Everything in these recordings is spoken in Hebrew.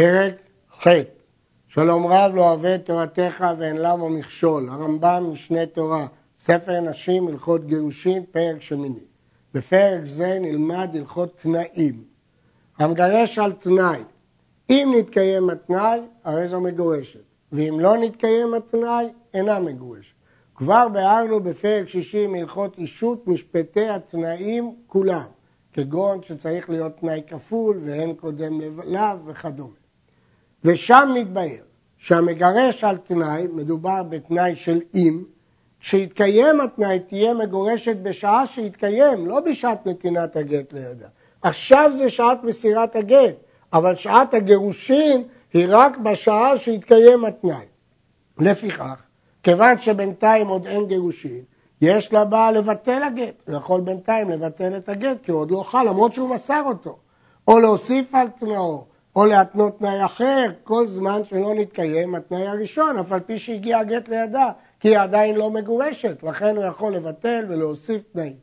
פרק ח' שלום רב לא אוהב את תורתך ואין למה מכשול, הרמב"ם משנה תורה, ספר נשים, הלכות גירושין, פרק שמיני. בפרק זה נלמד הלכות תנאים. המגרש על תנאי, אם נתקיים התנאי, הרי זו מגורשת, ואם לא נתקיים התנאי, אינה מגורשת. כבר ביארנו בפרק שישי מהלכות אישות משפטי התנאים כולם, כגון שצריך להיות תנאי כפול ואין קודם לאו וכדומה. ושם נתבהר שהמגרש על תנאי, מדובר בתנאי של אם, כשיתקיים התנאי תהיה מגורשת בשעה שיתקיים, לא בשעת נתינת הגט לידה. עכשיו זה שעת מסירת הגט, אבל שעת הגירושין היא רק בשעה שיתקיים התנאי. לפיכך, כיוון שבינתיים עוד אין גירושין, יש לבעל לבטל הגט, הוא יכול בינתיים לבטל את הגט כי הוא עוד לא חל למרות שהוא מסר אותו, או להוסיף על תנאו, או להתנות תנאי אחר, כל זמן שלא נתקיים התנאי הראשון, אף על פי שהגיע הגט לידה, כי היא עדיין לא מגורשת, לכן הוא יכול לבטל ולהוסיף תנאים.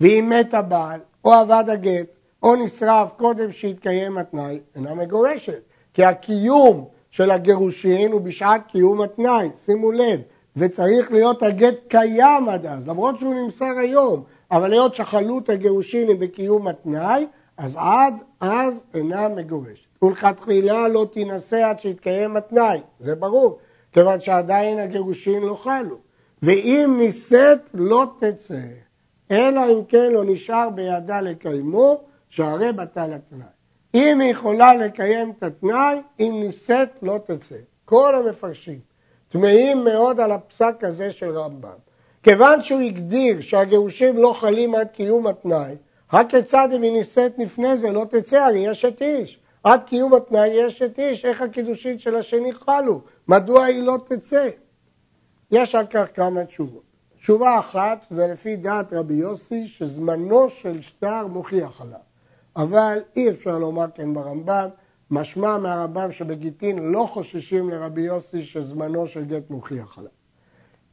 ואם מת הבעל, או אבד הגט, או נשרף קודם שהתקיים התנאי, אינה מגורשת. כי הקיום של הגירושין הוא בשעת קיום התנאי, שימו לב, וצריך להיות הגט קיים עד אז, למרות שהוא נמסר היום, אבל היות שחלות הגירושין היא בקיום התנאי, אז עד אז אינה מגורשת. ולכתחילה לא תינשא עד שיתקיים התנאי, זה ברור, כיוון שעדיין הגירושין לא חלו. ואם נישאת לא תצא, אלא אם כן לא נשאר בידה לקיימו, שהרי בטל התנאי. אם היא יכולה לקיים את התנאי, אם נישאת לא תצא. כל המפרשים תמהים מאוד על הפסק הזה של רמב"ם. כיוון שהוא הגדיר שהגירושים לא חלים עד קיום התנאי, הכיצד אם היא נישאת לפני זה לא תצא, הרי יש את איש. עד קיום התנאי יש את איש, איך הקידושין של השני חלו? מדוע היא לא תצא? יש על כך כמה תשובות. תשובה אחת זה לפי דעת רבי יוסי שזמנו של שטר מוכיח עליו. אבל אי אפשר לומר כן ברמב"ם, משמע מהרמב"ם שבגיטין לא חוששים לרבי יוסי שזמנו של גט מוכיח עליו.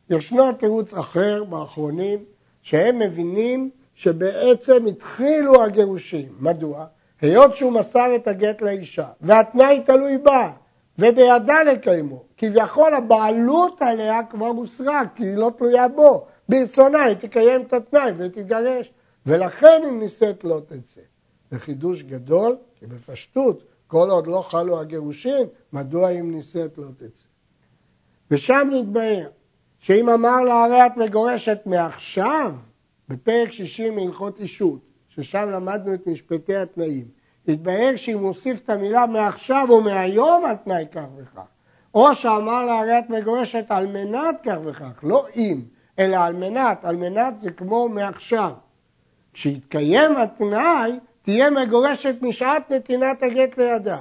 ישנו תירוץ אחר באחרונים שהם מבינים שבעצם התחילו הגירושים. מדוע? היות שהוא מסר את הגט לאישה, והתנאי תלוי בה, ובידה לקיימו, כביכול הבעלות עליה כבר מוסרה, כי היא לא תלויה בו. ברצונה היא תקיים את התנאי ותתגרש, ולכן אם נישאת לא תצא. זה חידוש גדול, כי בפשטות, כל עוד לא חלו הגירושין, מדוע אם נישאת לא תצא. ושם נתבהר שאם אמר לה הרי את מגורשת מעכשיו, בפרק 60 מהלכות אישות, ששם למדנו את משפטי התנאים, התבהר שאם מוסיף את המילה מעכשיו או מהיום על תנאי כך וכך, או שאמר לה הרי את מגורשת על מנת כך וכך, לא אם, אלא על מנת, על מנת זה כמו מעכשיו. כשיתקיים התנאי, תהיה מגורשת משעת נתינת הגט לידה.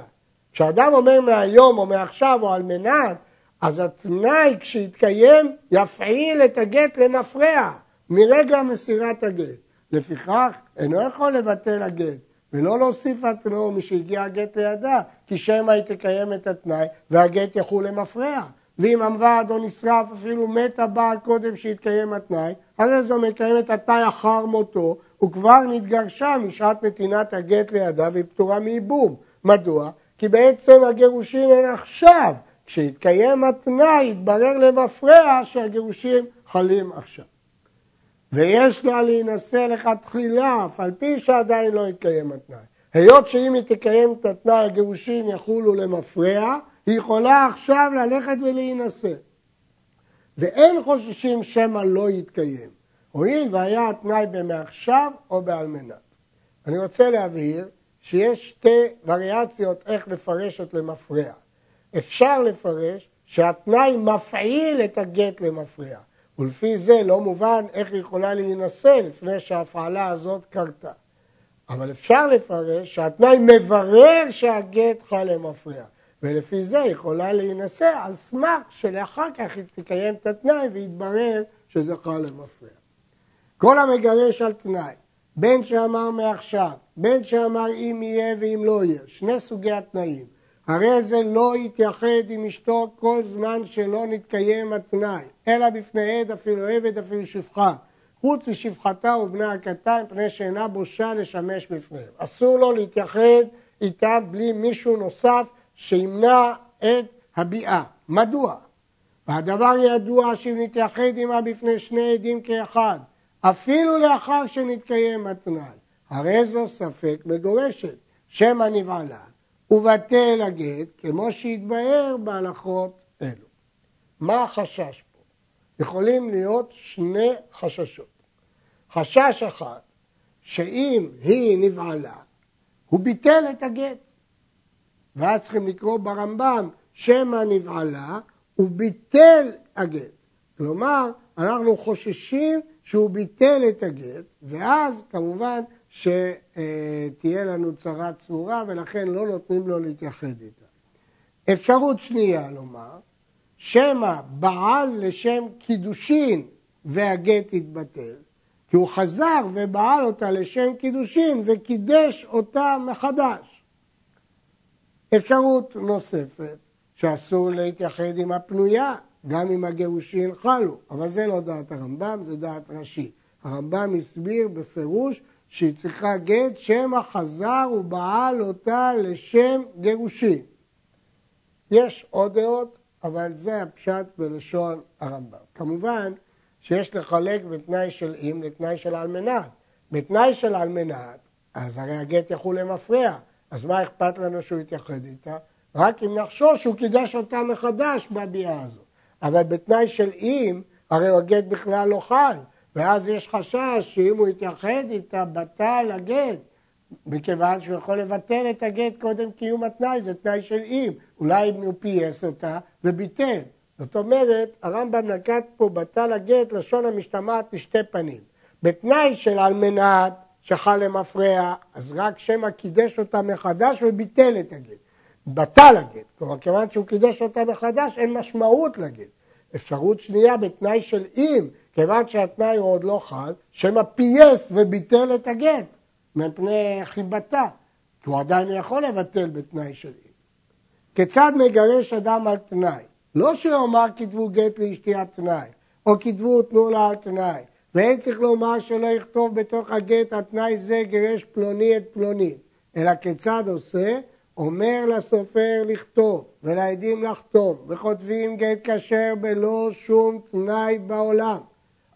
כשאדם אומר מהיום או מעכשיו או על מנת, אז התנאי כשיתקיים יפעיל את הגט למפרע מרגע מסירת הגט. לפיכך אינו יכול לבטל הגט ולא להוסיף התנאו משהגיע הגט לידה, כי שמא היא תקיים את התנאי והגט יחול למפרע. ואם עמבה או נשרף אפילו מת הבעל קודם שהתקיים התנאי, הרי זו מקיימת התנאי אחר מותו, וכבר נתגרשה משעת נתינת הגט לידה והיא פטורה מייבום. מדוע? כי בעצם הגירושין הן עכשיו. כשהתקיים התנאי, התברר למפרע שהגירושין חלים עכשיו. ויש לה להינשא לכתחילה, אף על פי שעדיין לא התקיים התנאי. היות שאם היא תקיים את התנאי, הגירושין יחולו למפרע, היא יכולה עכשיו ללכת ולהינשא. ואין חוששים שמא לא יתקיים, הואיל והיה התנאי במעכשיו או באלמנת. אני רוצה להבהיר שיש שתי וריאציות איך לפרש את למפרע. אפשר לפרש שהתנאי מפעיל את הגט למפרע. ולפי זה לא מובן איך היא יכולה להינשא לפני שההפעלה הזאת קרתה. אבל אפשר לפרש שהתנאי מברר שהגט חל למפריע, ולפי זה היא יכולה להינשא על סמך שלאחר כך היא תקיים את התנאי ויתברר שזה חל למפריע. כל המגרש על תנאי, בין שאמר מעכשיו, בין שאמר אם יהיה ואם לא יהיה, שני סוגי התנאים. הרי זה לא יתייחד עם אשתו כל זמן שלא נתקיים התנאי, אלא בפני עד אפילו עבד אפילו שפחה, חוץ משפחתה ובנה הקטן, פני שאינה בושה לשמש בפניהם. אסור לו להתייחד איתה בלי מישהו נוסף שימנע את הביאה. מדוע? והדבר ידוע שאם נתייחד עמה בפני שני עדים כאחד, אפילו לאחר שנתקיים התנאי, הרי זו ספק מגורשת, שמא נבעלה, ובטל הגט, כמו שהתבהר בהלכות אלו. מה החשש פה? יכולים להיות שני חששות. חשש אחד, שאם היא נבעלה, הוא ביטל את הגט. ואז צריכים לקרוא ברמב"ם, שמא נבעלה, וביטל הגט. כלומר, אנחנו חוששים שהוא ביטל את הגט, ואז כמובן שתהיה לנו צרה צרורה, ולכן לא נותנים לו להתייחד איתה. אפשרות שנייה לומר, שמא בעל לשם קידושין והגט יתבטל, כי הוא חזר ובעל אותה לשם קידושין וקידש אותה מחדש. אפשרות נוספת, שאסור להתייחד עם הפנויה, גם אם הגירושין חלו, אבל זה לא דעת הרמב"ם, זה דעת רש"י. הרמב"ם הסביר בפירוש שהיא צריכה גט שמא חזר ובעל אותה לשם גירושין. יש עוד דעות, אבל זה הפשט בלשון הרמב"ם. כמובן שיש לחלק בתנאי של אם לתנאי של אלמנת. בתנאי של אלמנת, אז הרי הגט יחול למפרע, אז מה אכפת לנו שהוא יתייחד איתה? רק אם נחשוש שהוא קידש אותה מחדש בביאה הזאת. אבל בתנאי של אם, הרי הגט בכלל לא חל, ואז יש חשש שאם הוא יתייחד איתה, בטל הגט, מכיוון שהוא יכול לבטל את הגט קודם קיום התנאי, זה תנאי של אם. אולי אם הוא פייס אותה וביטל. זאת אומרת, הרמב"ם נקט פה בטל הגט לשון המשתמעת לשתי פנים. בתנאי של על מנת שחל למפרע, אז רק שמא קידש אותה מחדש וביטל את הגט. בטל הגט. כלומר, כיוון שהוא קידש אותה מחדש, אין משמעות לגט. אפשרות שנייה בתנאי של אם, כיוון שהתנאי הוא עוד לא חל, שמא פייס וביטל את הגט מפני חיבתה, כי הוא עדיין יכול לבטל בתנאי של אם. כיצד מגרש אדם על תנאי? לא שיאמר כתבו גט לאשתי על תנאי, או כתבו תנו לה על תנאי, ואין צריך לומר שלא יכתוב בתוך הגט על תנאי זה גרש פלוני את פלוני, אלא כיצד עושה? אומר לסופר לכתוב ולעדים לחתום וכותבים גט כשר בלא שום תנאי בעולם.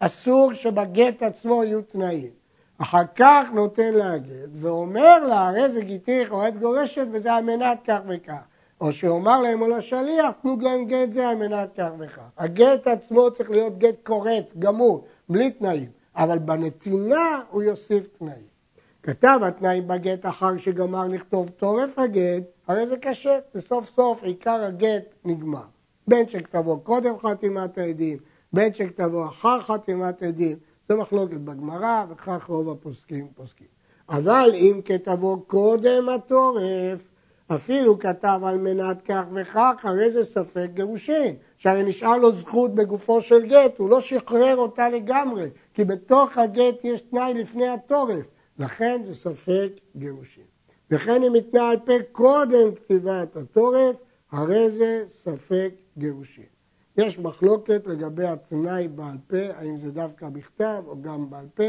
אסור שבגט עצמו יהיו תנאים. אחר כך נותן לה גט ואומר לה הרי זה גיתיך או את גורשת וזה על מנת כך וכך. או שאומר להם או לשליח תנו להם גט זה על מנת כך וכך. הגט עצמו צריך להיות גט כורת, גמור, בלי תנאים. אבל בנתינה הוא יוסיף תנאים. כתב התנאי בגט אחר שגמר לכתוב תורף הגט, הרי זה קשה, וסוף סוף עיקר הגט נגמר. בין שכתבו קודם חתימת העדים, בין שכתבו אחר חתימת עדים, זה מחלוקת בגמרא, וכך רוב הפוסקים פוסקים. אבל אם כתבו קודם התורף, אפילו כתב על מנת כך וכך, הרי זה ספק גירושין. שהרי נשאר לו זכות בגופו של גט, הוא לא שחרר אותה לגמרי, כי בתוך הגט יש תנאי לפני התורף. לכן זה ספק גירושין. וכן אם ניתנה על פה קודם כתיבת התורף, הרי זה ספק גירושין. יש מחלוקת לגבי התנאי בעל פה, האם זה דווקא בכתב או גם בעל פה,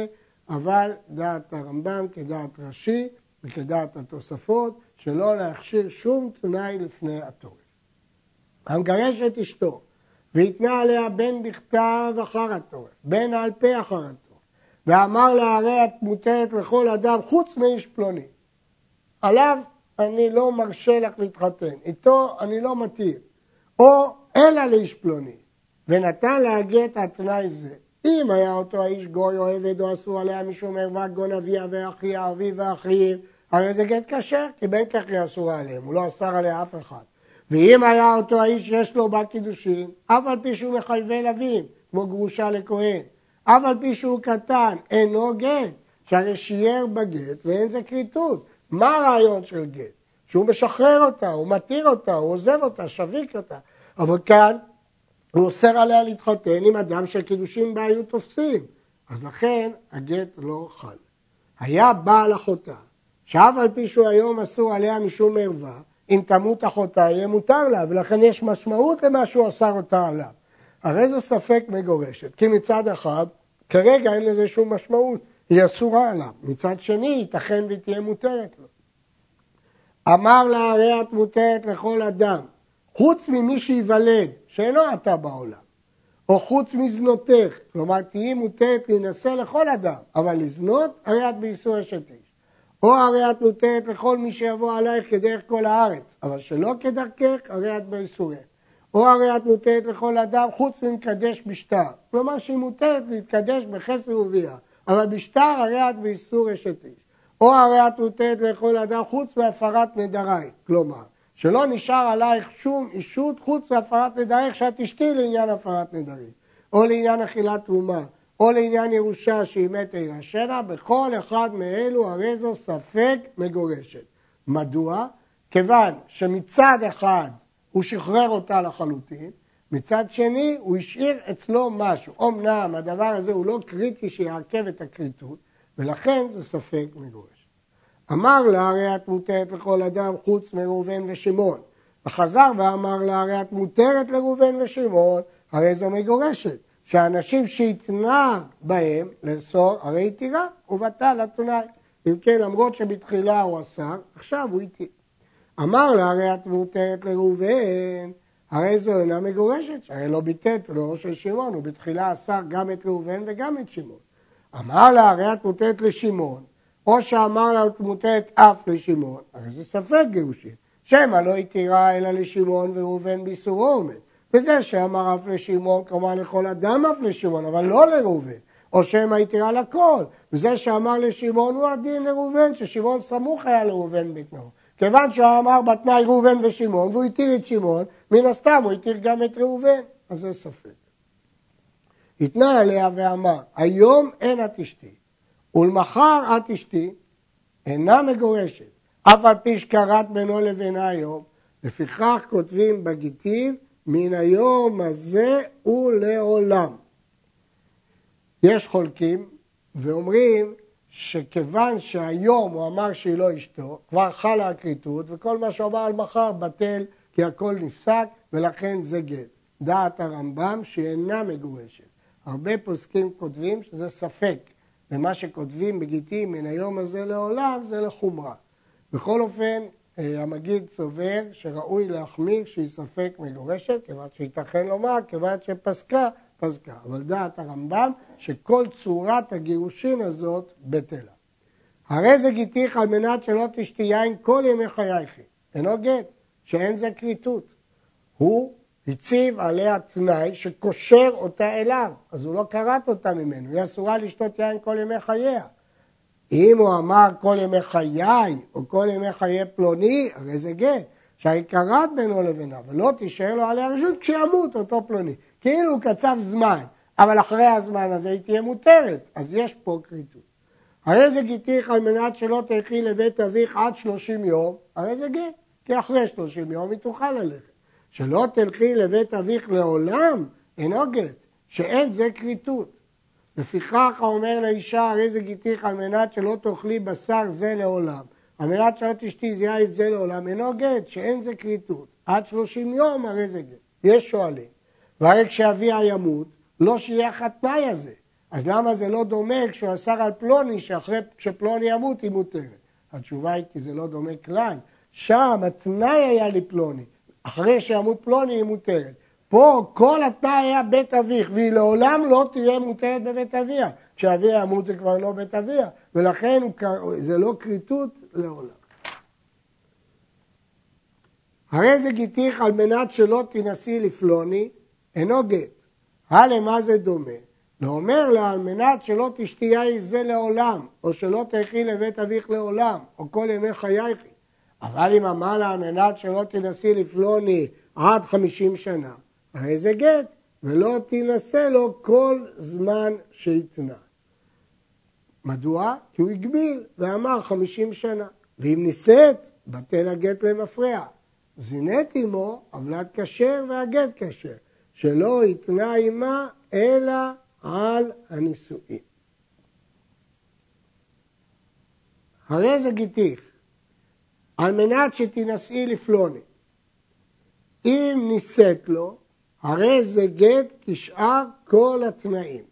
אבל דעת הרמב"ם כדעת ראשי וכדעת התוספות, שלא להכשיר שום תנאי לפני התורף. המגרש את אשתו והתנה עליה בין בכתב אחר התורף, בין על פה אחר התורף. ואמר לה הרי את מותרת לכל אדם חוץ מאיש פלוני. עליו אני לא מרשה לך להתחתן, איתו אני לא מתיר. או אלא לאיש פלוני. ונתן לה גט התנאי זה. אם היה אותו האיש גוי או עבד או אסור עליה משום ערוות גון אביה ואחיה, אביו ואחיו, הרי זה גט כשר, כי בין כך היא אסורה עליהם, הוא לא אסר עליה אף אחד. ואם היה אותו האיש יש לו בה קידושין, אף על פי שהוא מחייבי לווים, כמו גרושה לכהן, אף על פי שהוא קטן, אינו גט, שהרי שיער בגט ואין זה כריתות. מה הרעיון של גט? שהוא משחרר אותה, הוא מתיר אותה, הוא עוזב אותה, שביק אותה. אבל כאן הוא אוסר עליה להתחתן עם אדם שהקידושים בה היו תופסים. אז לכן הגט לא חל. היה בעל אחותה, שאף על פי שהוא היום אסור עליה משום ערווה, אם תמות אחותה יהיה מותר לה, ולכן יש משמעות למה שהוא אסר אותה עליו. הרי זה ספק מגורשת, כי מצד אחד, כרגע אין לזה שום משמעות, היא אסורה עליו. מצד שני, ייתכן והיא תהיה מותרת לו. אמר לה הרי את מותרת לכל אדם, חוץ ממי שייוולד, שאינו אתה בעולם, או חוץ מזנותך, כלומר תהיי מותרת להינשא לכל אדם, אבל לזנות הרי את באיסור אשת איש. או הרי את מותרת לכל מי שיבוא עלייך כדרך כל הארץ, אבל שלא כדרכך, הרי את באיסורך. או הרי את מותרת לכל אדם חוץ ממקדש בשטר. כלומר שהיא מותרת להתקדש בחסר וביאה, אבל בשטר הרי את באיסור אשת איש. או הרי את מותרת לכל אדם חוץ מהפרת נדרי. כלומר, שלא נשאר עלייך שום אישות חוץ מהפרת נדריך שאת תשתי לעניין הפרת נדרים. או לעניין אכילת תרומה, או לעניין ירושה שהיא מתה ירשנה, בכל אחד מאלו הרי זו ספק מגורשת. מדוע? כיוון שמצד אחד הוא שחרר אותה לחלוטין, מצד שני הוא השאיר אצלו משהו. אמנם הדבר הזה הוא לא קריטי שיעכב את הכריתות, ולכן זה ספק מגורש. אמר לה הרי את מותרת לכל אדם חוץ מראובן ושמעון. וחזר ואמר לה הרי את מותרת לראובן ושמעון, הרי זו מגורשת. שהאנשים שהתנה בהם לאסור, הרי התירה, ובטל התנאי. אם כן, למרות שבתחילה הוא אסר, עכשיו הוא התיר. אמר לה, הרי את מותרת לראובן, הרי זו אינה מגורשת, הרי לא ביטאת לו של שמעון, הוא בתחילה אסר גם את ראובן וגם את שמעון. אמר לה, הרי את מותרת לשמעון, או שאמר לה, מותרת אף לשמעון, הרי זה ספק גירושין. שמא לא התירה אלא לשמעון וראובן באיסורו עומד. וזה שאמר אף לשמעון, כלומר לכל אדם אף לשמעון, אבל לא לראובן. או שמא התירה לכל. וזה שאמר לשמעון הוא הדין לראובן, ששמעון סמוך היה לראובן בתנאו. כיוון שהוא אמר בתנאי ראובן ושמעון, והוא התיר את שמעון, מן הסתם הוא התיר גם את ראובן, אז זה ספק. התנה עליה ואמר, היום אין את אשתי, ולמחר את אשתי, אינה מגורשת, אף על פי שקראת בינו לבינה היום, לפיכך כותבים בגיטין, מן היום הזה ולעולם. יש חולקים ואומרים שכיוון שהיום הוא אמר שהיא לא אשתו, כבר חלה הכריתות, וכל מה שהוא אמר על מחר בטל, כי הכל נפסק, ולכן זה גט. דעת הרמב"ם שהיא אינה מגורשת. הרבה פוסקים כותבים שזה ספק, ומה שכותבים בגיטים מן היום הזה לעולם זה לחומרה. בכל אופן, אה, המגיד סובר שראוי להחמיר שהיא ספק מגורשת, כיוון שייתכן לומר, כיוון שפסקה, פסקה. אבל דעת הרמב"ם שכל צורת הגירושין הזאת בטלה. הרי זה גיתיך על מנת שלא תשתי יין כל ימי חייך. אינו גט, שאין זה כריתות. הוא הציב עליה תנאי שקושר אותה אליו, אז הוא לא כרת אותה ממנו, היא אסורה לשתות יין כל ימי חייה. אם הוא אמר כל ימי חיי, או כל ימי חיי פלוני, הרי זה גט, שהיא כרת בינו לבינה, ולא תישאר לו עליה רשות כשימות אותו פלוני. כאילו הוא קצב זמן, אבל אחרי הזמן הזה היא תהיה מותרת, אז יש פה כריתות. הרי זה גיתיך על מנת שלא תלכי לבית אביך עד שלושים יום, הרי זה גט, כי אחרי שלושים יום היא תוכל ללכת. שלא תלכי לבית אביך לעולם, אינו גט, שאין זה כריתות. לפיכך האומר לאישה, הרי זה גיתיך על מנת שלא תאכלי בשר זה לעולם. על מנת שלא תשתי זיין זה לעולם, אינו גט, שאין זה כריתות. עד שלושים יום הרי זה גט. יש שואלים. והרי כשאביה ימות, לא שיהיה התנאי הזה. אז למה זה לא דומה כשהוא אסר על פלוני, שאחרי שפלוני ימות היא מותרת? התשובה היא כי זה לא דומה כלל. שם התנאי היה לפלוני, אחרי שימות פלוני היא מותרת. פה כל התנאי היה בית אביך, והיא לעולם לא תהיה מותרת בבית אביה. כשאביה ימות זה כבר לא בית אביה, ולכן זה לא כריתות לעולם. הרי זה גיתיך על מנת שלא תנסי לפלוני, אינו גט. הלמה זה דומה? ואומר לה על מנת שלא תשתי יין זה לעולם, או שלא תלכי לבית אביך לעולם, או כל ימי חייך. אבל אם אמר לה על מנת שלא תנסי לפלוני עד חמישים שנה, הרי זה גט, ולא תינשא לו כל זמן שהתנה. מדוע? כי הוא הגביל ואמר חמישים שנה. ואם נישאת, בטל הגט למפרע. זינית עמו, עוולת כשר והגט כשר. שלא התנה עמה אלא על הנישואין. הרי זה גיתיך, על מנת שתינשאי לפלוני. אם נישאת לו, הרי זה גט כשאר כל התנאים.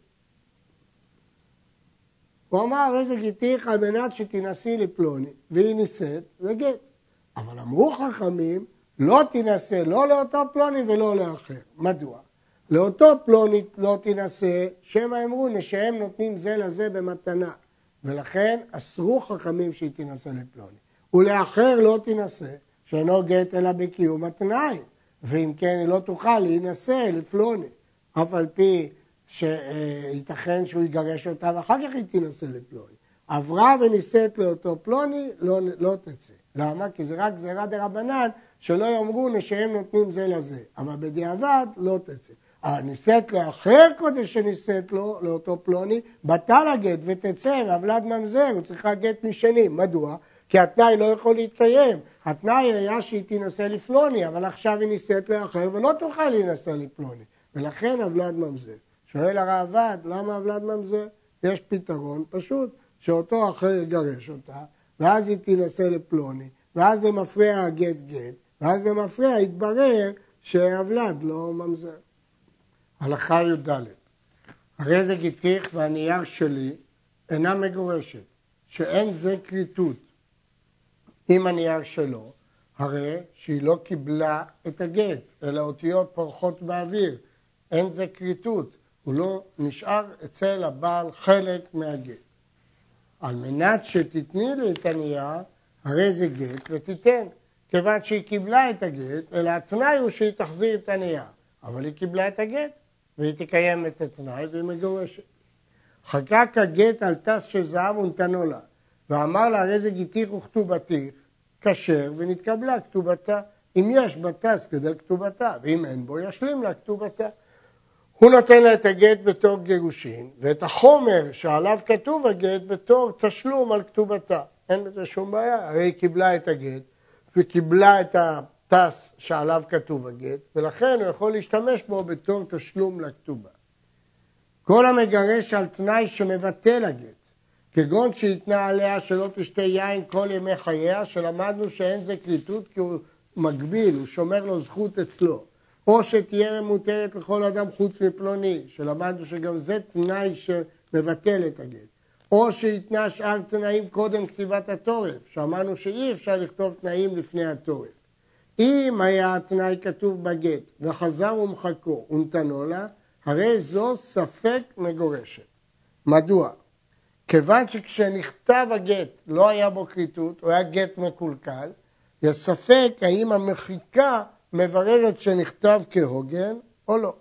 הוא אמר, הרי זה גיתיך על מנת שתינשאי לפלוני, והיא נישאת, זה גט. אבל אמרו חכמים, לא תינשא לא לאותו פלוני ולא לאחר. מדוע? לאותו פלוני לא תינשא, שמא אמרו נשיהם נותנים זה לזה במתנה. ולכן אסרו חכמים שהיא תינשא לפלוני. ולאחר לא תינשא, שאינו גט אלא בקיום התנאי. ואם כן היא לא תוכל להינשא לפלוני. אף על פי שייתכן שהוא יגרש אותה ואחר כך היא תינשא לפלוני. עברה ונישאת לאותו פלוני, לא, לא תצא. למה? כי זה רק גזירה רבנן, שלא יאמרו נשיהם נותנים זה לזה. אבל בדיעבד לא תצא. אבל נישאת לאחר קודם שנישאת לו, לאותו פלוני, בטל הגט ותצא, והבלד ממזר, הוא צריכה גט משני. מדוע? כי התנאי לא יכול להתקיים. התנאי היה שהיא תינשא לפלוני, אבל עכשיו היא נישאת לאחר ולא תוכל להינשא לפלוני. ולכן הבלד ממזר. שואל הרעב"ד, למה הבלד ממזר? יש פתרון פשוט, שאותו אחר יגרש אותה, ואז היא תינשא לפלוני, ואז למפרע הגט גט, ואז למפרע יתברר שהבלד לא ממזר. הלכה י"ד הרי זה גיתיך והנייר שלי אינה מגורשת, שאין זה כריתות עם הנייר שלו, הרי שהיא לא קיבלה את הגט, אלא אותיות פורחות באוויר, אין זה כריתות, הוא לא נשאר אצל הבעל חלק מהגט. על מנת שתתני לי את הנייר, הרי זה גט ותיתן, כיוון שהיא קיבלה את הגט, אלא התנאי הוא שהיא תחזיר את הנייר, אבל היא קיבלה את הגט, והיא תקיים את התנאי והיא מגורשת. חקק הגט על טס של זהב ונתנו לה, ואמר לה הרי זה גיתיך וכתובתיך, כשר ונתקבלה כתובתה. אם יש בטס כדי כתובתה, ואם אין בו, ישלים לה כתובתה. הוא נותן לה את הגט בתור גירושין, ואת החומר שעליו כתוב הגט בתור תשלום על כתובתה. אין בזה שום בעיה, הרי היא קיבלה את הגט, וקיבלה את הטס שעליו כתוב הגט, ולכן הוא יכול להשתמש בו בתור תשלום לכתובה. כל המגרש על תנאי שמבטל הגט, כגון שהתנה עליה שלא תשתה יין כל ימי חייה, שלמדנו שאין זה כריתות כי הוא מגביל, הוא שומר לו זכות אצלו. או שתהיה מותרת לכל אדם חוץ מפלוני, שלמדנו שגם זה תנאי שמבטל את הגט. או שהתנה שאר תנאים קודם כתיבת התורף, שאמרנו שאי אפשר לכתוב תנאים לפני התורף. אם היה התנאי כתוב בגט וחזר ומחקו ונתנו לה, הרי זו ספק מגורשת. מדוע? כיוון שכשנכתב הגט לא היה בו כריתות, הוא היה גט מקולקל, יש ספק האם המחיקה מבררת שנכתב כהוגן או לא.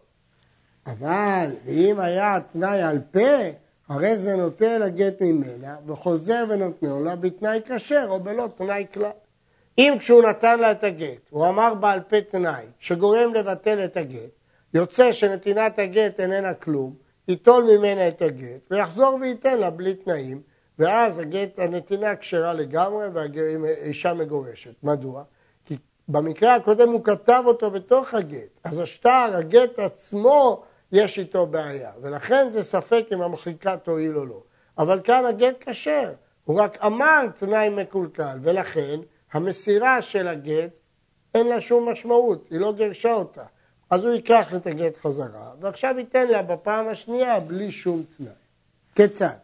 אבל אם היה תנאי על פה, הרי זה נוטה לגט ממנה וחוזר ונותנו לה בתנאי כשר או בלא תנאי כלל. אם כשהוא נתן לה את הגט, הוא אמר בעל פה תנאי שגורם לבטל את הגט, יוצא שנתינת הגט איננה כלום, ייטול ממנה את הגט ויחזור וייתן לה בלי תנאים, ואז הגט, הנתינה כשרה לגמרי והאישה מגורשת. מדוע? כי במקרה הקודם הוא כתב אותו בתוך הגט, אז השטר, הגט עצמו, יש איתו בעיה, ולכן זה ספק אם המחיקה תועיל או לא. אבל כאן הגט כשר, הוא רק אמר תנאי מקולקל, ולכן המסירה של הגט אין לה שום משמעות, היא לא גירשה אותה. אז הוא ייקח את הגט חזרה, ועכשיו ייתן לה בפעם השנייה בלי שום תנאי. כיצד?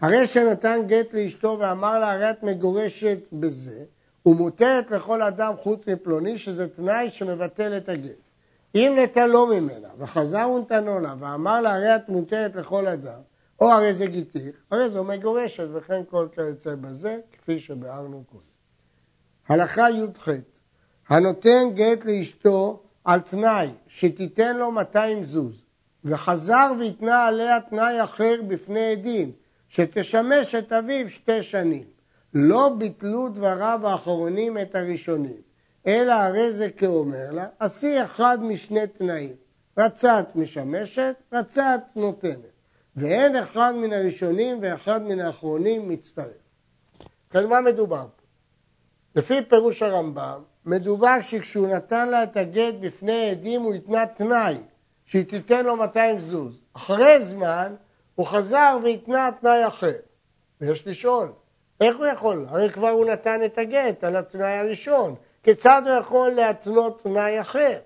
הרי שנתן גט לאשתו ואמר לה, הרי את מגורשת בזה, ומותרת לכל אדם חוץ מפלוני, שזה תנאי שמבטל את הגט. אם נטלו ממנה, וחזר ונתנו לה, ואמר לה, הרי את מותרת לכל אדם, או הרי זה גיתיך, הרי זו מגורשת, וכן כל כיוצא בזה, כפי שביארנו קודם. הלכה י"ח הנותן גט לאשתו על תנאי שתיתן לו 200 זוז, וחזר והתנה עליה תנאי אחר בפני עדים, שתשמש את אביו שתי שנים. לא ביטלו דבריו האחרונים את הראשונים, אלא הרי זה כאומר לה, עשי אחד משני תנאים, רצת משמשת, רצת נותנת, ואין אחד מן הראשונים ואחד מן האחרונים מצטרף. כאן מה מדובר פה? לפי פירוש הרמב"ם, מדובר שכשהוא נתן לה את הגט בפני עדים הוא התנה תנאי, שהיא תיתן לו 200 זוז. אחרי זמן הוא חזר והתנה תנאי אחר. ויש לשאול, איך הוא יכול? הרי כבר הוא נתן את הגט על התנאי הראשון. כיצד הוא יכול להתנות תנאי אחר?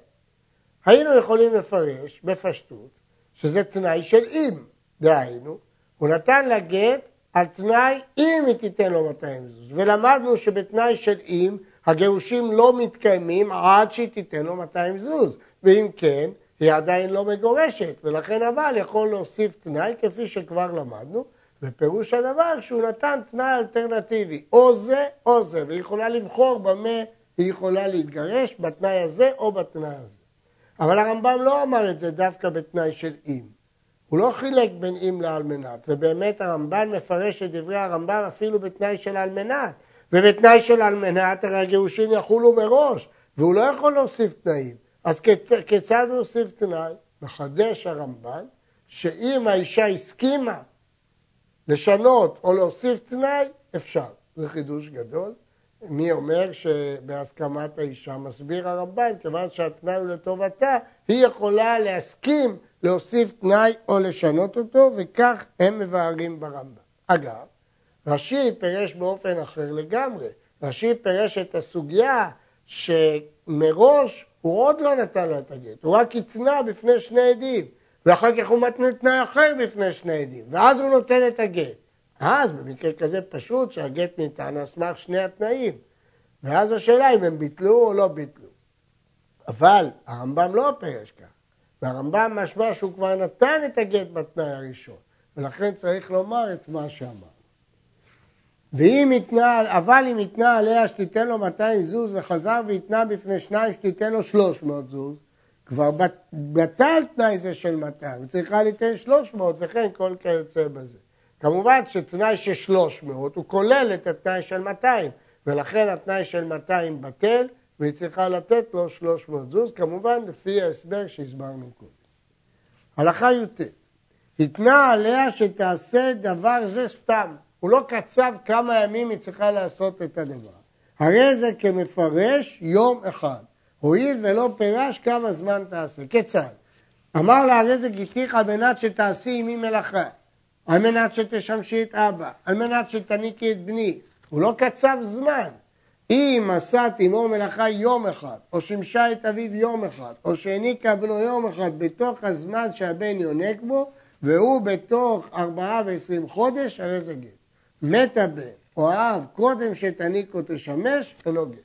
היינו יכולים לפרש בפשטות שזה תנאי של אם, דהיינו, הוא נתן לה גט על תנאי אם היא תיתן לו 200 זוז, ולמדנו שבתנאי של אם הגירושים לא מתקיימים עד שהיא תיתן לו 200 זוז, ואם כן, היא עדיין לא מגורשת, ולכן הבעל יכול להוסיף תנאי כפי שכבר למדנו, ופירוש הדבר שהוא נתן תנאי אלטרנטיבי, או זה או זה, והיא יכולה לבחור במה היא יכולה להתגרש, בתנאי הזה או בתנאי הזה. אבל הרמב"ם לא אמר את זה דווקא בתנאי של אם. הוא לא חילק בין אם לאלמנת, ובאמת הרמב"ן מפרש את דברי הרמב"ם אפילו בתנאי של אלמנת, ובתנאי של אלמנת הרי הגירושין יחולו מראש, והוא לא יכול להוסיף תנאים. אז כיצד הוא הוסיף תנאי? מחדש הרמב"ן, שאם האישה הסכימה לשנות או להוסיף תנאי, אפשר. זה חידוש גדול. מי אומר שבהסכמת האישה מסביר הרמב"ן, כיוון שהתנאי הוא לטובתה, היא יכולה להסכים להוסיף תנאי או לשנות אותו, וכך הם מבארים ברמב"ם. אגב, רש"י פירש באופן אחר לגמרי. רש"י פירש את הסוגיה שמראש הוא עוד לא נתן לה את הגט, הוא רק התנה בפני שני עדים, ואחר כך הוא מתנה תנאי אחר בפני שני עדים, ואז הוא נותן את הגט. אז במקרה כזה פשוט שהגט ניתן על סמך שני התנאים, ואז השאלה אם הם ביטלו או לא ביטלו. אבל הרמב"ם לא פירש כך, והרמב"ם משמע שהוא כבר נתן את הגט בתנאי הראשון, ולכן צריך לומר את מה שאמר. ואם התנה, אבל אם התנה עליה שתיתן לו 200 זוז וחזר והתנה בפני שניים שתיתן לו 300 זוז, כבר בטל תנאי זה של 200, היא צריכה ליתן 300 וכן כל כיוצא בזה. כמובן שתנאי של 300 הוא כולל את התנאי של 200, ולכן התנאי של 200 בטל, והיא צריכה לתת לו 300 זוז, כמובן לפי ההסבר שהסברנו קודם. הלכה י"ט, התנה עליה שתעשה דבר זה סתם. הוא לא קצב כמה ימים היא צריכה לעשות את הדבר. הרי זה כמפרש יום אחד. הואיל ולא פירש כמה זמן תעשה. כיצד? אמר לה הרי זה גיתיך על מנת שתעשי עמי מלאכה, על מנת שתשמשי את אבא, על מנת שתניקי את בני. הוא לא קצב זמן. אם עשת עמו מלאכה יום אחד, או שימשה את אביו יום אחד, או שהעניקה בנו יום אחד בתוך הזמן שהבן יונק בו, והוא בתוך ארבעה ועשרים חודש, הרי זה גט. מת הבן או האב קודם שתניק או תשמש, אינו גט.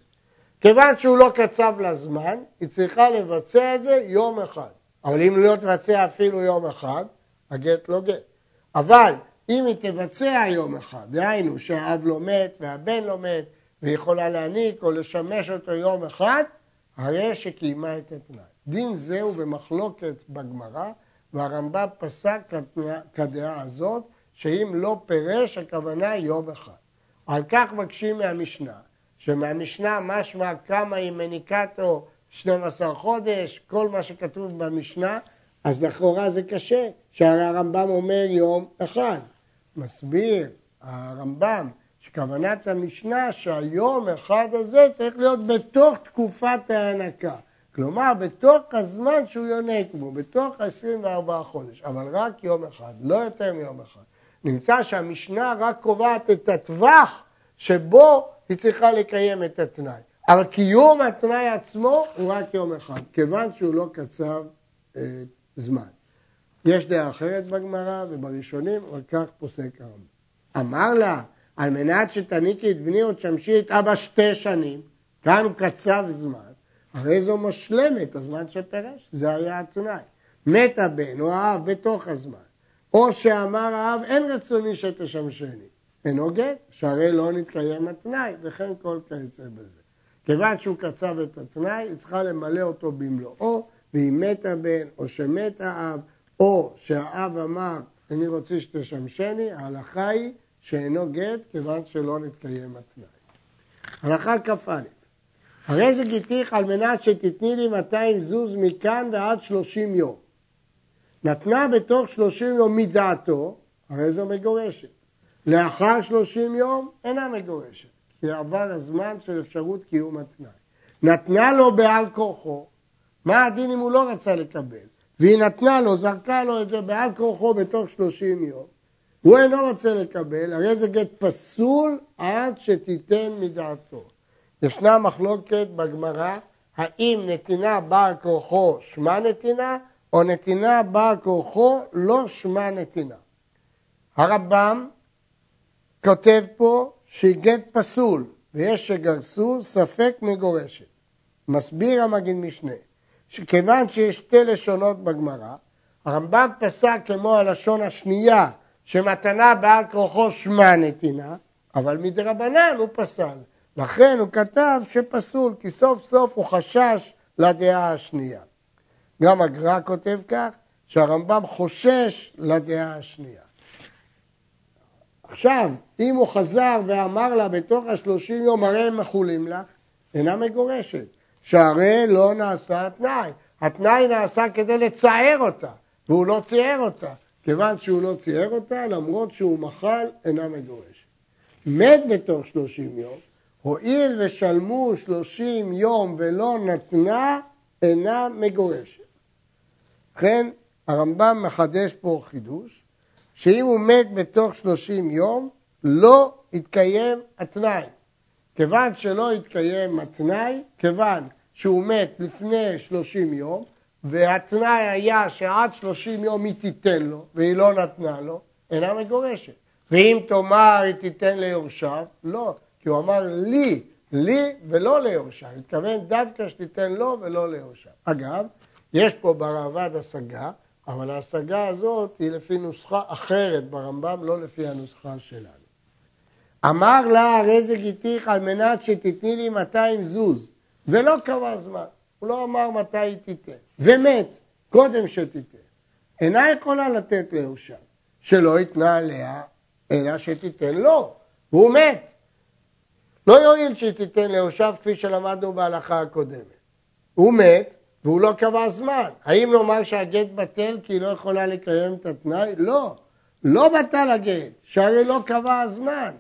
כיוון שהוא לא קצב לה זמן, היא צריכה לבצע את זה יום אחד. אבל אם לא תבצע אפילו יום אחד, הגט לא גט. אבל אם היא תבצע יום אחד, דהיינו שהאב לא מת והבן לא מת, והיא יכולה להניק או לשמש אותו יום אחד, הרי שקיימה את התנאי. דין זהו במחלוקת בגמרא, והרמב"ם פסק כדעה הזאת, שאם לא פירש, הכוונה יום אחד. על כך מקשים מהמשנה, שמהמשנה משמע כמה היא מניקתו 12 חודש, כל מה שכתוב במשנה, אז לכאורה זה קשה, שהרי הרמב"ם אומר יום אחד. מסביר הרמב"ם שכוונת המשנה שהיום אחד הזה צריך להיות בתוך תקופת ההנקה. כלומר, בתוך הזמן שהוא יונק בו, בתוך 24 חודש, אבל רק יום אחד, לא יותר מיום אחד. נמצא שהמשנה רק קובעת את הטווח שבו היא צריכה לקיים את התנאי. אבל קיום התנאי עצמו הוא רק יום אחד, כיוון שהוא לא קצב אה, זמן. יש דעה אחרת בגמרא ובראשונים, אבל כך פוסק הרמב"ם. אמר לה, על מנת שתניקי את בני עוד תשמשי את אבא שתי שנים, כאן הוא קצב זמן, הרי זו משלמת הזמן שפירש, זה היה התנאי. מת הבן או האב בתוך הזמן. או שאמר האב, אין רצוני שתשמשני. אינו גט, שהרי לא נתקיים התנאי, וכן כל כיוצא בזה. כיוון שהוא קצב את התנאי, היא צריכה למלא אותו במלואו, ואם מת הבן, או שמת האב, או שהאב אמר, אני רוצה שתשמשני, ההלכה היא שאינו גט, כיוון שלא נתקיים התנאי. הלכה כ"א הרי זה גיתיך על מנת שתתני לי 200 זוז מכאן ועד 30 יום. נתנה בתוך שלושים יום מדעתו, הרי זו מגורשת. לאחר שלושים יום אינה מגורשת, כי עבר הזמן של אפשרות קיום התנאי. נתנה לו בעל כורחו, מה הדין אם הוא לא רצה לקבל? והיא נתנה לו, זרקה לו את זה בעל כורחו בתוך שלושים יום. הוא אינו רוצה לקבל, הרי זה גט פסול עד שתיתן מדעתו. ישנה מחלוקת בגמרא, האם נתינה בעל כורחו שמה נתינה, או נתינה באה כוחו, לא שמה נתינה. הרמב"ם כותב פה שגט פסול, ויש שגרסו ספק מגורשת. מסביר המגיד משנה, שכיוון שיש שתי לשונות בגמרא, הרמב"ם פסק כמו הלשון השנייה, שמתנה בעל כוחו שמה נתינה, אבל מדרבנן הוא פסל. לכן הוא כתב שפסול, כי סוף סוף הוא חשש לדעה השנייה. גם הגר"א כותב כך, שהרמב"ם חושש לדעה השנייה. עכשיו, אם הוא חזר ואמר לה בתוך השלושים יום הרי הם מחולים לך, אינה מגורשת, שהרי לא נעשה התנאי. התנאי נעשה כדי לצער אותה, והוא לא צייר אותה. כיוון שהוא לא צייר אותה, למרות שהוא מחל, אינה מגורשת. מת בתוך שלושים יום, הואיל ושלמו שלושים יום ולא נתנה, אינה מגורשת. לכן הרמב"ם מחדש פה חידוש, שאם הוא מת בתוך שלושים יום, לא יתקיים התנאי. כיוון שלא יתקיים התנאי, כיוון שהוא מת לפני שלושים יום, והתנאי היה שעד שלושים יום היא תיתן לו, והיא לא נתנה לו, אינה מגורשת. ואם תאמר היא תיתן ליורשיו, לא, כי הוא אמר לי, לי ולא ליורשיו, התכוון דווקא שתיתן לו ולא ליורשיו. אגב, יש פה ברעב"ד השגה, אבל ההשגה הזאת היא לפי נוסחה אחרת ברמב"ם, לא לפי הנוסחה שלנו. אמר לה הרזק איתיך על מנת שתתני לי 200 זוז, ולא קבע זמן, הוא לא אמר מתי היא תיתן, ומת קודם שתיתן. אינה יכולה לתת ליורשיו, שלא יתנה עליה אלא שתיתן לו, והוא מת. לא יועיל שהיא תיתן ליורשיו כפי שלמדנו בהלכה הקודמת. הוא מת והוא לא קבע זמן. האם לומר שהגט בטל כי היא לא יכולה לקיים את התנאי? לא. לא בטל הגט, שהרי לא קבע הזמן.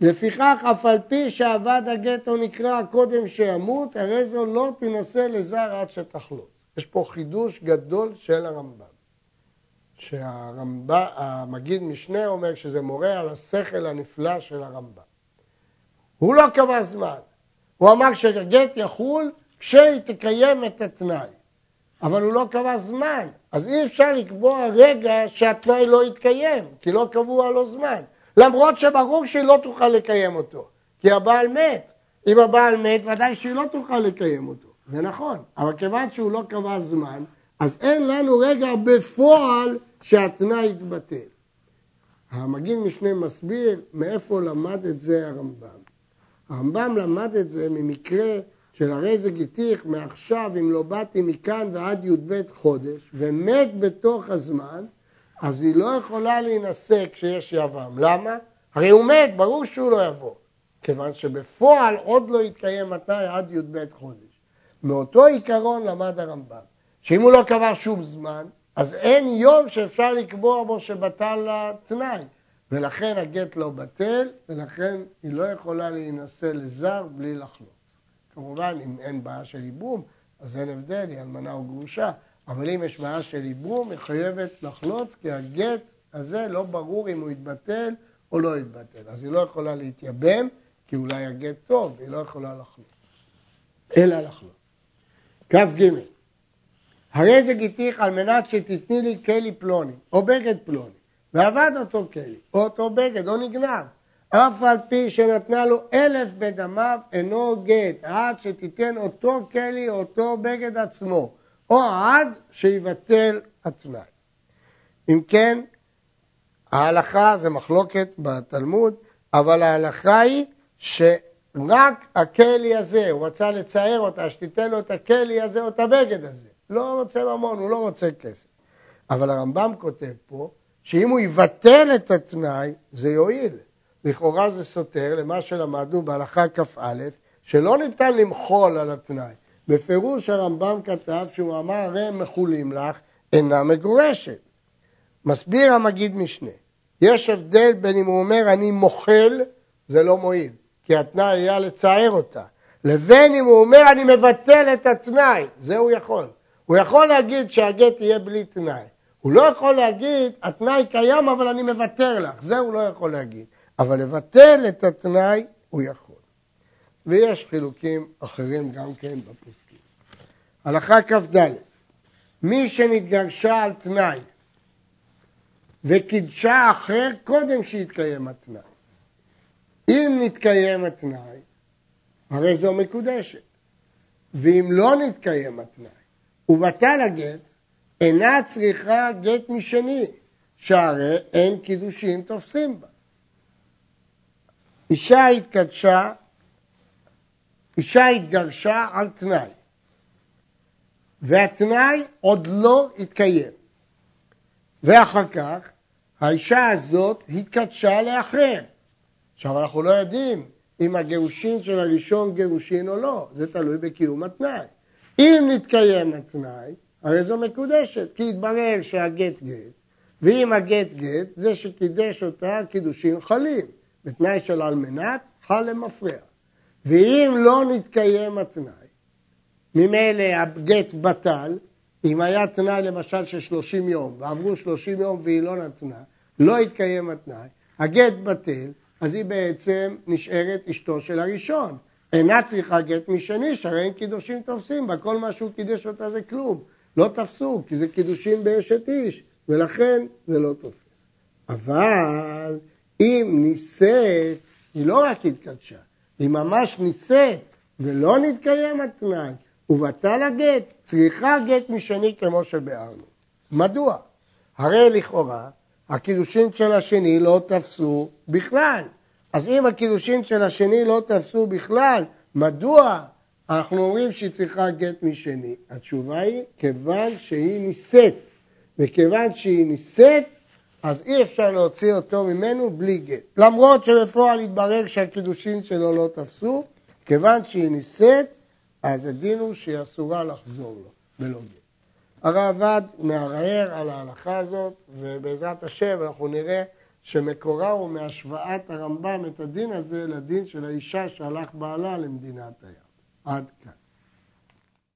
לפיכך, אף על פי שאבד הגט או נקרא קודם שימות, הרי זו לא תינשא לזר עד שתחלות. יש פה חידוש גדול של הרמב"ם. שהמגיד משנה אומר שזה מורה על השכל הנפלא של הרמב"ם. הוא לא קבע זמן, הוא אמר שהגט יחול כשהיא תקיים את התנאי, אבל הוא לא קבע זמן, אז אי אפשר לקבוע רגע שהתנאי לא יתקיים, כי לא קבוע לו זמן, למרות שברור שהיא לא תוכל לקיים אותו, כי הבעל מת, אם הבעל מת ודאי שהיא לא תוכל לקיים אותו, זה נכון, אבל כיוון שהוא לא קבע זמן, אז אין לנו רגע בפועל שהתנאי יתבטל. המגיד משנה מסביר מאיפה למד את זה הרמב"ם. הרמב"ם למד את זה ממקרה של הרי זה גיתיך מעכשיו אם לא באתי מכאן ועד י"ב חודש ומת בתוך הזמן, אז היא לא יכולה להינשא כשיש יבם. למה? הרי הוא מת, ברור שהוא לא יבוא. כיוון שבפועל עוד לא יתקיים התנאי עד י"ב חודש. מאותו עיקרון למד הרמב"ם, שאם הוא לא קבע שום זמן, אז אין יום שאפשר לקבוע בו שבטל התנאי, ולכן הגט לא בטל, ולכן היא לא יכולה להינשא לזר בלי לחלות. כמובן, אם אין בעיה של ייבום, אז אין הבדל, היא אלמנה או גרושה, אבל אם יש בעיה של ייבום, היא חייבת לחלוץ, כי הגט הזה לא ברור אם הוא יתבטל או לא יתבטל. אז היא לא יכולה להתייבם, כי אולי הגט טוב, היא לא יכולה לחלוץ. אלא לחלוץ. כ"ג הרי זה גיתיך על מנת שתתני לי כלי פלוני, או בגד פלוני, ועבד אותו כלי, או אותו בגד, או נגנב. אף על פי שנתנה לו אלף בדמיו, אינו גט, עד שתיתן אותו כלי, אותו בגד עצמו, או עד שיבטל התנאי. אם כן, ההלכה זה מחלוקת בתלמוד, אבל ההלכה היא שרק הכלי הזה, הוא רצה לצייר אותה, שתיתן לו את הכלי הזה או את הבגד הזה. לא רוצה ממון, הוא לא רוצה כסף. אבל הרמב"ם כותב פה, שאם הוא יבטל את התנאי, זה יועיל. לכאורה זה סותר למה שלמדנו בהלכה כ"א, שלא ניתן למחול על התנאי. בפירוש הרמב"ם כתב שהוא אמר, הרי הם מחולים לך, אינה מגורשת. מסביר המגיד משנה, יש הבדל בין אם הוא אומר אני מוחל, זה לא מועיל, כי התנאי היה לצער אותה, לבין אם הוא אומר אני מבטל את התנאי, זה הוא יכול. הוא יכול להגיד שהגט יהיה בלי תנאי. הוא לא יכול להגיד, התנאי קיים אבל אני מוותר לך, זה הוא לא יכול להגיד. אבל לבטל את התנאי הוא יכול. ויש חילוקים אחרים גם כן בפוסקים. הלכה כ"ד מי שנתגרשה על תנאי וקידשה אחר קודם שיתקיים התנאי. אם נתקיים התנאי, הרי זו מקודשת. ואם לא נתקיים התנאי ובטל הגט, אינה צריכה גט משני, שהרי אין קידושין תופסים בה. אישה התקדשה, אישה התגרשה על תנאי, והתנאי עוד לא התקיים. ואחר כך האישה הזאת התקדשה לאחר. עכשיו אנחנו לא יודעים אם הגירושין של הראשון גירושין או לא, זה תלוי בקיום התנאי. אם נתקיים התנאי, הרי זו מקודשת, כי יתברר שהגט גט, ואם הגט גט, זה שקידש אותה קידושים חלים. בתנאי של אלמנת, חל למפרע. ואם לא נתקיים התנאי, ממילא הגט בטל, אם היה תנאי למשל של 30 יום, ועברו 30 יום והיא לא נתנה, לא התקיים התנאי, הגט בטל, אז היא בעצם נשארת אשתו של הראשון. אינה צריכה גט משני, שהרי אין קידושים תופסים בה, כל מה שהוא קידש אותה זה כלום. לא תפסו, כי זה קידושים באשת איש, ולכן זה לא תופס. אבל אם נישאת, היא לא רק התקדשה, היא ממש נישאת, ולא נתקיים התנאי, ובטל הגט, צריכה גט משני כמו שביארנו. מדוע? הרי לכאורה הקידושין של השני לא תפסו בכלל. אז אם הקידושין של השני לא תפסו בכלל, מדוע אנחנו אומרים שהיא צריכה גט משני? התשובה היא, כיוון שהיא נישאת. וכיוון שהיא נישאת, אז אי אפשר להוציא אותו ממנו בלי גט. למרות שבפועל התברר שהקידושין שלו לא תפסו, כיוון שהיא נישאת, אז הדין הוא שהיא אסורה לחזור לו, בלא גט. הרעב"ד מערער על ההלכה הזאת, ובעזרת השם אנחנו נראה שמקורה הוא מהשוואת הרמב"ם את הדין הזה לדין של האישה שהלך בעלה למדינת הים. עד כאן.